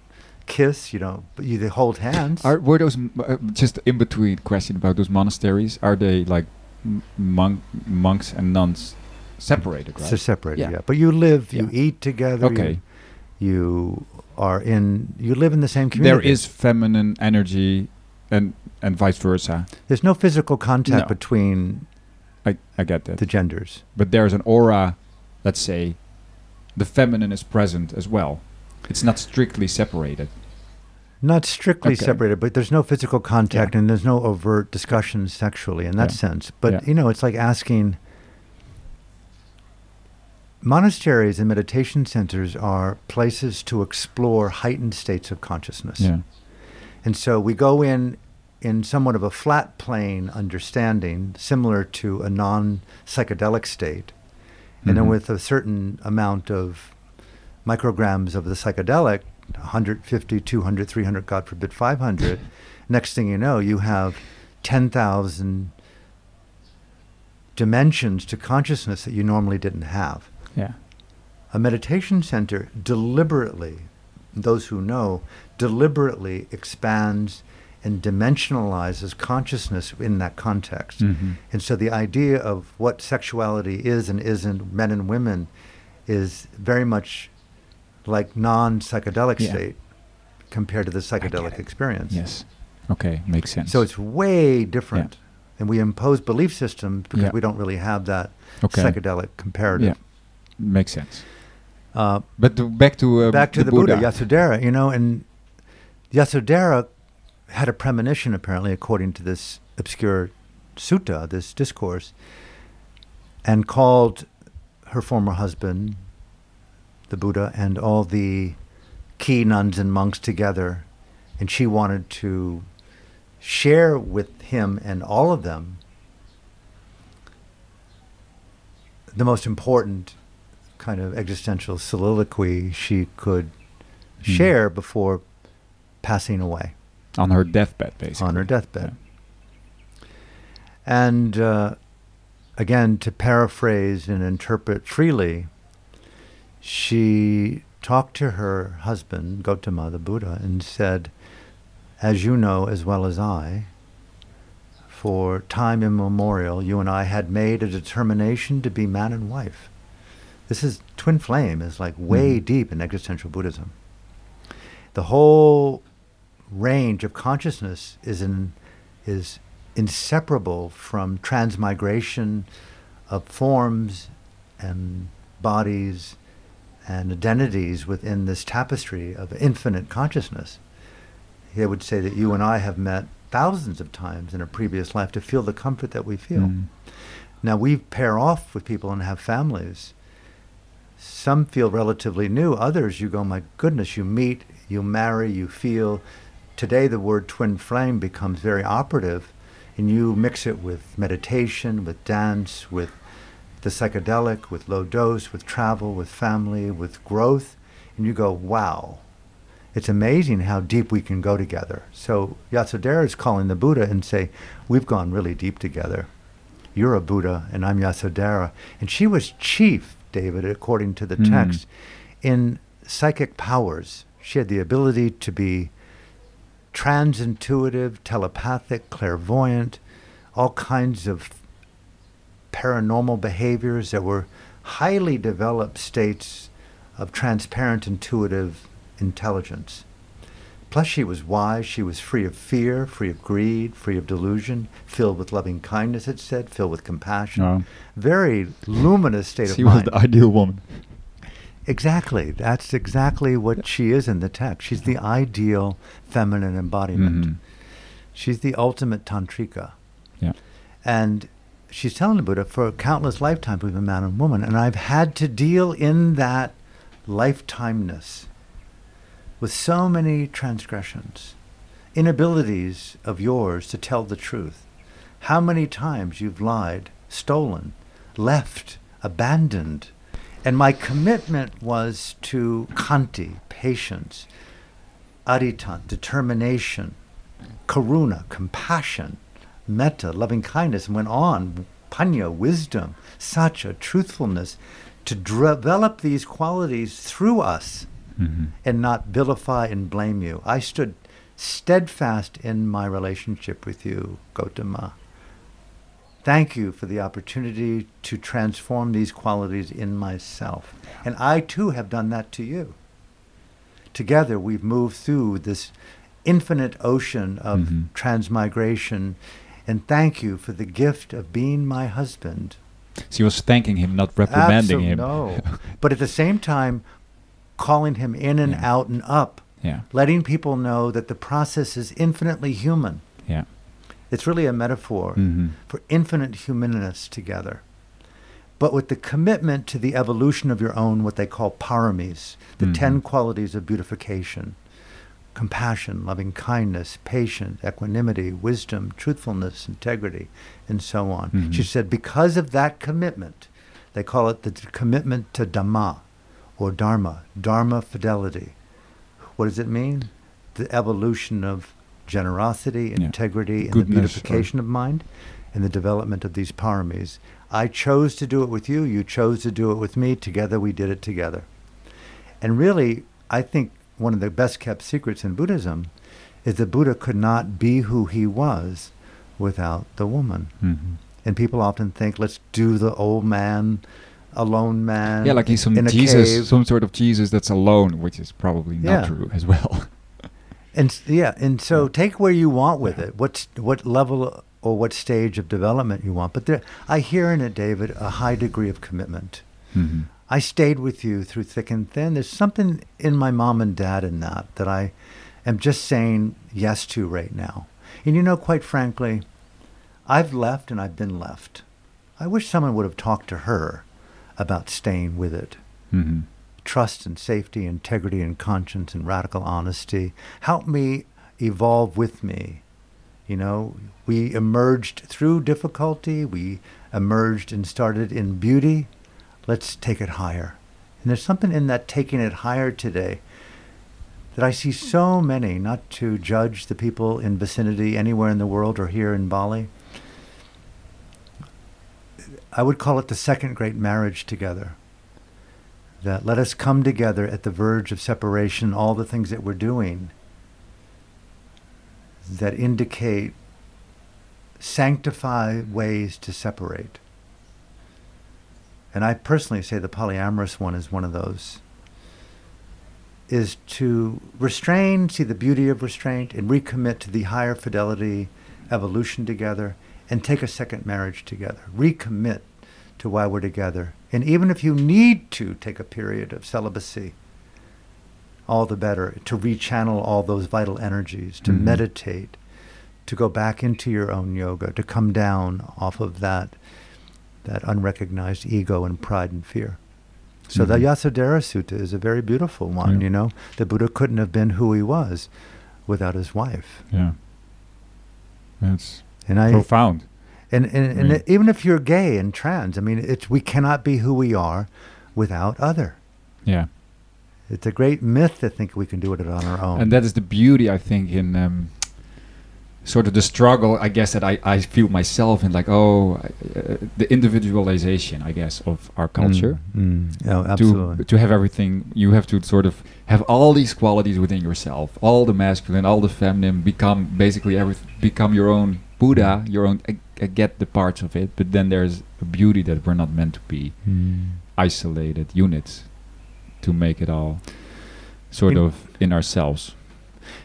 kiss. You don't. But you they hold hands. Are were those uh, just in between question about those monasteries? Are they like monk monks and nuns separated? Right. They're separated. Yeah. Yeah. But you live. You Yeah. eat together. Okay. You, are in. You live in the same community. There is feminine energy, and and vice versa. There's no physical contact No. between I I get that. the genders. but there's an aura. Let's say, the feminine is present as well. It's not strictly separated. Not strictly Okay. separated, but there's no physical contact Yeah. and there's no overt discussion sexually in that Yeah. sense. But, Yeah. you know, it's like asking monasteries and meditation centers are places to explore heightened states of consciousness. Yeah. And so we go in in somewhat of a flat plane understanding, similar to a non psychedelic state. And then Mhm. with a certain amount of micrograms of the psychedelic, 150, 200, 300, God forbid, 500. <laughs> Next thing you know, you have 10,000 dimensions to consciousness that you normally didn't have. Yeah. A meditation center deliberately, those who know, deliberately expands and dimensionalizes consciousness in that context. Mm-hmm. And so the idea of what sexuality is and isn't, men and women, is very much like non psychedelic Yeah. state compared to the psychedelic experience. Yes. Okay, makes sense. So it's way different. And we impose belief systems because Yeah. we don't really have that okay. psychedelic comparative. Yeah. Makes sense. Uh, But to, back to uh, back to the, Buddha, Yasodhara, you know, and Yasodhara had a premonition, apparently, according to this obscure sutta, this discourse, and called her former husband, the Buddha, and all the key nuns and monks together, and she wanted to share with him and all of them the most important kind of existential soliloquy she could Hmm. share before passing away on her deathbed, basically. on her deathbed. And uh, again, to paraphrase and interpret freely, she talked to her husband, Gautama, the Buddha, and said, As you know as well as I, for time immemorial, you and I had made a determination to be man and wife. This is twin flame is like way Mhm. deep in existential Buddhism. The whole range of consciousness is in, is inseparable from transmigration of forms and bodies and identities within this tapestry of infinite consciousness. He would say that you and I have met thousands of times in a previous life to feel the comfort that we feel. Mm. Now we pair off with people and have families. Some feel relatively new. Others, you go, my goodness, you meet, you marry, you feel. Today, the word twin flame becomes very operative, and you mix it with meditation, with dance, with the psychedelic, with low dose, with travel, with family, with growth, and you go, wow. It's amazing how deep we can go together. So Yasodhara is calling the Buddha and say, we've gone really deep together you're a Buddha and I'm Yasodhara. And she was chief, David, according to the Mm. text, in psychic powers. She had the ability to be transintuitive, telepathic, clairvoyant, all kinds of paranormal behaviors that were highly developed states of transparent, intuitive intelligence. Plus, she was wise. She was free of fear, free of greed, free of delusion, filled with loving kindness, it said, filled with compassion. No. Very luminous state She of mind. She was the ideal woman. exactly. That's exactly what she is in the text. She's the ideal feminine embodiment. Mhm. She's the ultimate tantrika. Yeah. And she's telling the Buddha, for countless lifetimes we've been man and woman, and I've had to deal in that lifetimeness with so many transgressions, inabilities of yours to tell the truth. How many times you've lied, stolen, left, abandoned. And my commitment was to khanti, patience, aritan, determination, karuna, compassion, metta, loving kindness, and went on, panya, wisdom, sacha, truthfulness, to develop these qualities through us Mhm. and not vilify and blame you. I stood steadfast in my relationship with you, Gautama. Thank you for the opportunity to transform these qualities in myself. And I too have done that to you. Together we've moved through this infinite ocean of Mhm. transmigration. And thank you for the gift of being my husband. She was thanking him, not reprimanding Absol- him. No. <laughs> but at the same time, calling him in and Yeah. out and up, Yeah, letting people know that the process is infinitely human. yeah. It's really a metaphor Mhm. for infinite humanness together. But with the commitment to the evolution of your own, what they call paramis, the Mhm. 10 qualities of beautification compassion, loving kindness, patience, equanimity, wisdom, truthfulness, integrity, and so on. Mhm. She said, because of that commitment, they call it the commitment to Dhamma or Dharma, Dharma fidelity. What does it mean? The evolution of generosity, Yeah. integrity, and the Goodness, or- beautification of mind, and the development of these paramis. I chose to do it with you. You chose to do it with me. Together, we did it together. And really, I think one of the best kept secrets in Buddhism is that Buddha could not be who he was without the woman. Mhm. And people often think, let's do the old man, alone man. Yeah, like he's some Jesus, cave. some sort of Jesus that's alone, which is probably not Yeah. true as well. <laughs> And yeah, and so Yeah. take where you want with it. What what level or what stage of development you want. But there, I hear in it, David, a high degree of commitment. Mhm. I stayed with you through thick and thin. There's something in my mom and dad in that that I am just saying yes to right now. And you know, quite frankly, I've left and I've been left. I wish someone would have talked to her about staying with it. Mm-hmm. Trust and safety, integrity and conscience and radical honesty. Help me evolve with me. You know, we emerged through difficulty. We emerged and started in beauty. Let's take it higher. And there's something in that taking it higher today that I see so many, not to judge the people in vicinity anywhere in the world or here in Bali. I would call it the second great marriage together. That let us come together at the verge of separation, all the things that we're doing that indicate sanctify ways to separate. And I personally say the polyamorous one is one of those. Is to restrain, see the beauty of restraint, and recommit to the higher fidelity evolution together, and take a second marriage together. Recommit to why we're together. And even if you need to take a period of celibacy, all the better to rechannel all those vital energies, to Mhm. meditate, to go back into your own yoga, to come down off of that that unrecognized ego and pride and fear. So the Mhm. Yasodhara Sutta is a very beautiful one, Yeah. you know. The Buddha couldn't have been who he was without his wife. Yeah. That's And I profound. and, and, and even if you're gay and trans, I mean, it's we cannot be who we are without other. Yeah. It's a great myth to think we can do it on our own. And that is the beauty, I think, in um, sort of the struggle, I guess, that I, I feel myself in, like, oh, uh, the individualization, I guess, of our culture. Mm, mm. Oh, absolutely. To, to have everything, you have to sort of have all these qualities within yourself, all the masculine, all the feminine, become basically everything, become your own Buddha, your own, I, I get the parts of it, but then there's a beauty that we're not meant to be Mm. isolated units to make it all sort In- of in ourselves.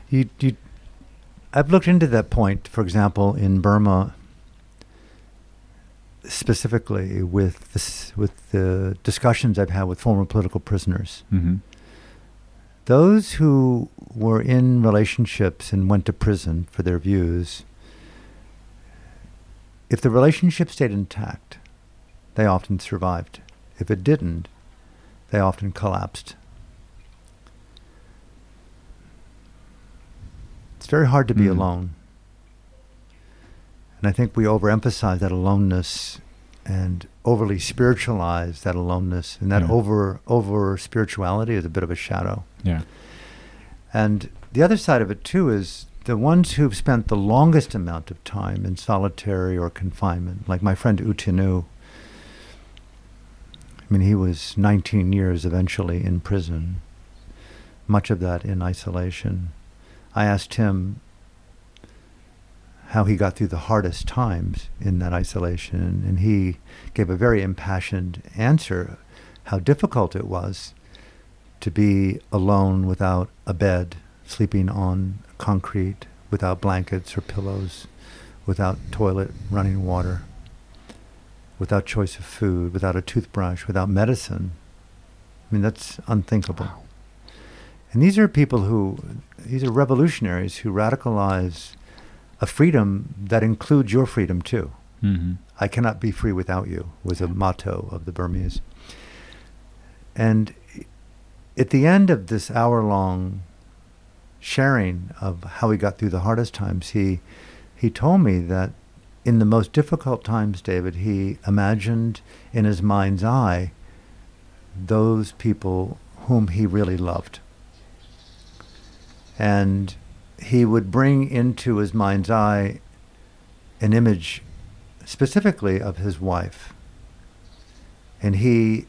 You, you, I've looked into that point, for example, in Burma, specifically with this, with the discussions I've had with former political prisoners. Mm-hmm. Those who were in relationships and went to prison for their views, if the relationship stayed intact, they often survived. If it didn't, they often collapsed. Very hard to be Mm. alone. And I think we overemphasize that aloneness and overly spiritualize that aloneness. And that Yeah. over over spirituality is a bit of a shadow. Yeah. And the other side of it too is the ones who've spent the longest amount of time in solitary or confinement, like my friend Utinu. I mean, he was 19 years eventually in prison, much of that in isolation. I asked him how he got through the hardest times in that isolation, and he gave a very impassioned answer how difficult it was to be alone without a bed, sleeping on concrete, without blankets or pillows, without toilet, running water, without choice of food, without a toothbrush, without medicine. I mean, that's unthinkable. Wow. And these are people who, these are revolutionaries who radicalize a freedom that includes your freedom too. Mm-hmm. I cannot be free without you was a motto of the Burmese. And at the end of this hour long sharing of how he got through the hardest times, he he told me that in the most difficult times, David, he imagined in his mind's eye those people whom he really loved. And he would bring into his mind's eye an image specifically of his wife. And he,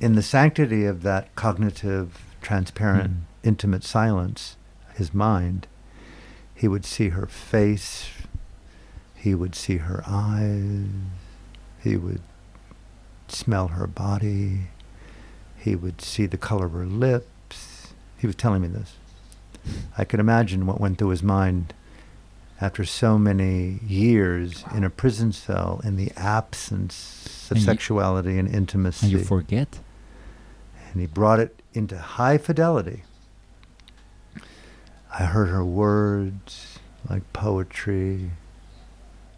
in the sanctity of that cognitive, transparent, Mm. intimate silence, his mind, he would see her face, he would see her eyes, he would smell her body, he would see the color of her lips. He was telling me this. I could imagine what went through his mind after so many years in a prison cell in the absence of And you- sexuality and intimacy. And you forget. and he brought it into high fidelity. I heard her words like poetry.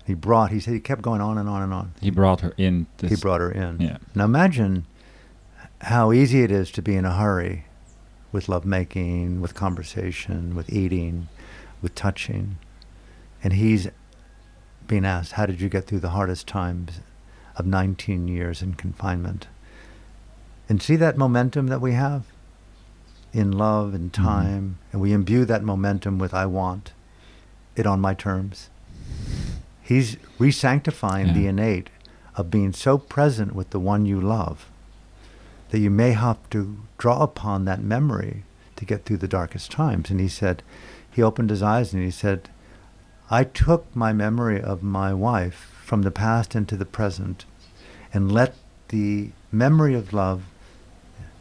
He brought, he said, he kept going on and on and on. He brought her in. he brought her in. Yeah. Now imagine how easy it is to be in a hurry with lovemaking, with conversation, with eating, with touching. And he's being asked, How did you get through the hardest times of 19 years in confinement? And see that momentum that we have in love and Mhm. time, and we imbue that momentum with I want it on my terms. He's re-sanctifying the innate of being so present with the one you love that you may have to draw upon that memory to get through the darkest times. And he said, he opened his eyes and he said, I took my memory of my wife from the past into the present and let the memory of love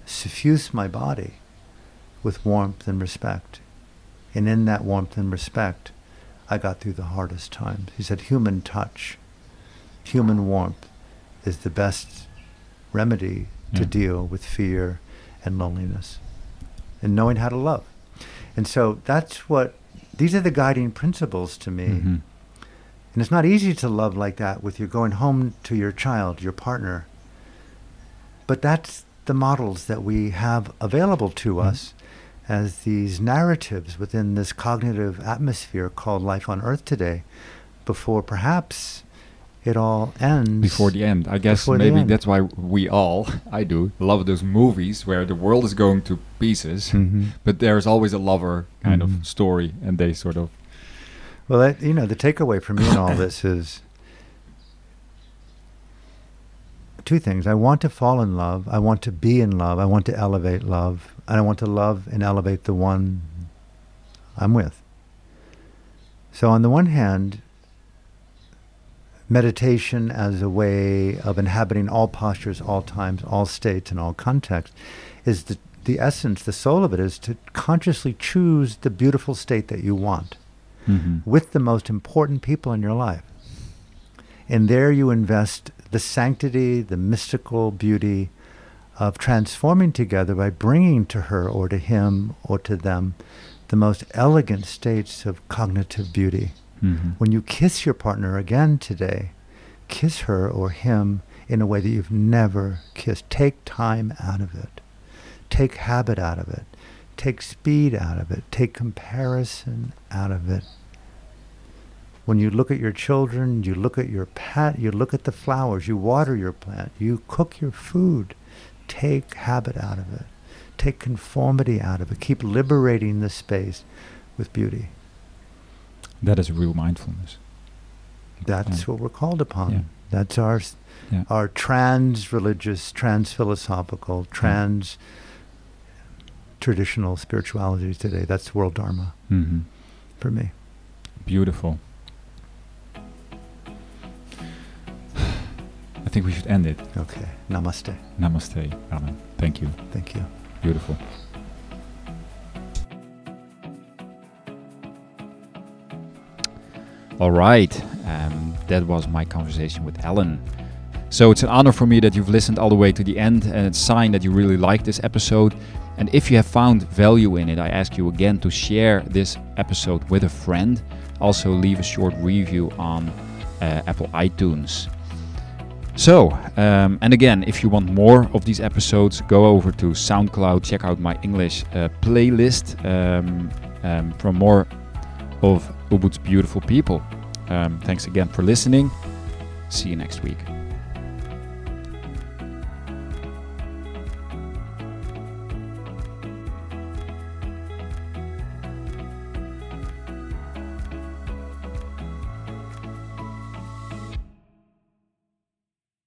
suffuse my body with warmth and respect. And in that warmth and respect, I got through the hardest times. He said, human touch, human warmth is the best remedy to Yeah. deal with fear and loneliness and knowing how to love. And so that's what, these are the guiding principles to me. Mhm. And it's not easy to love like that with you going home to your child, your partner. But that's the models that we have available to Mhm. us as these narratives within this cognitive atmosphere called life on earth today before perhaps it all ends Before the end, I guess maybe that's why we all, I do, love those movies where the world is going to pieces, Mhm. but there's always a lover kind Mhm. of story, and they sort of Well, that, you know, the takeaway for me in all <coughs> this is two things. I want to fall in love. I want to be in love. I want to elevate love. And I want to love and elevate the one I'm with. So, on the one hand, meditation as a way of inhabiting all postures, all times, all states, and all contexts is the, the essence, the soul of it is to consciously choose the beautiful state that you want Mhm. with the most important people in your life. And there you invest the sanctity, the mystical beauty of transforming together by bringing to her or to him or to them the most elegant states of cognitive beauty. Mhm. When you kiss your partner again today, kiss her or him in a way that you've never kissed. Take time out of it. Take habit out of it. Take speed out of it. Take comparison out of it. When you look at your children, you look at your pet, you look at the flowers, you water your plant, you cook your food. Take habit out of it. Take conformity out of it. Keep liberating the space with beauty. That is real mindfulness. That's Yeah. what we're called upon. Yeah. That's our Yeah. our trans religious, trans philosophical, trans traditional spirituality today. That's world dharma Mhm. for me. Beautiful. I think we should end it. Okay. Namaste. Namaste, Alan. Thank you. Thank you. Beautiful. All right, um, that was my conversation with Alan. So it's an honor for me that you've listened all the way to the end, and it's a sign that you really like this episode. And if you have found value in it, I ask you again to share this episode with a friend. Also, leave a short review on uh, Apple iTunes. So, um, and again, if you want more of these episodes, go over to SoundCloud, check out my English uh, playlist um, um, for more of Ubud's beautiful people. Um, thanks again for listening. See you next week.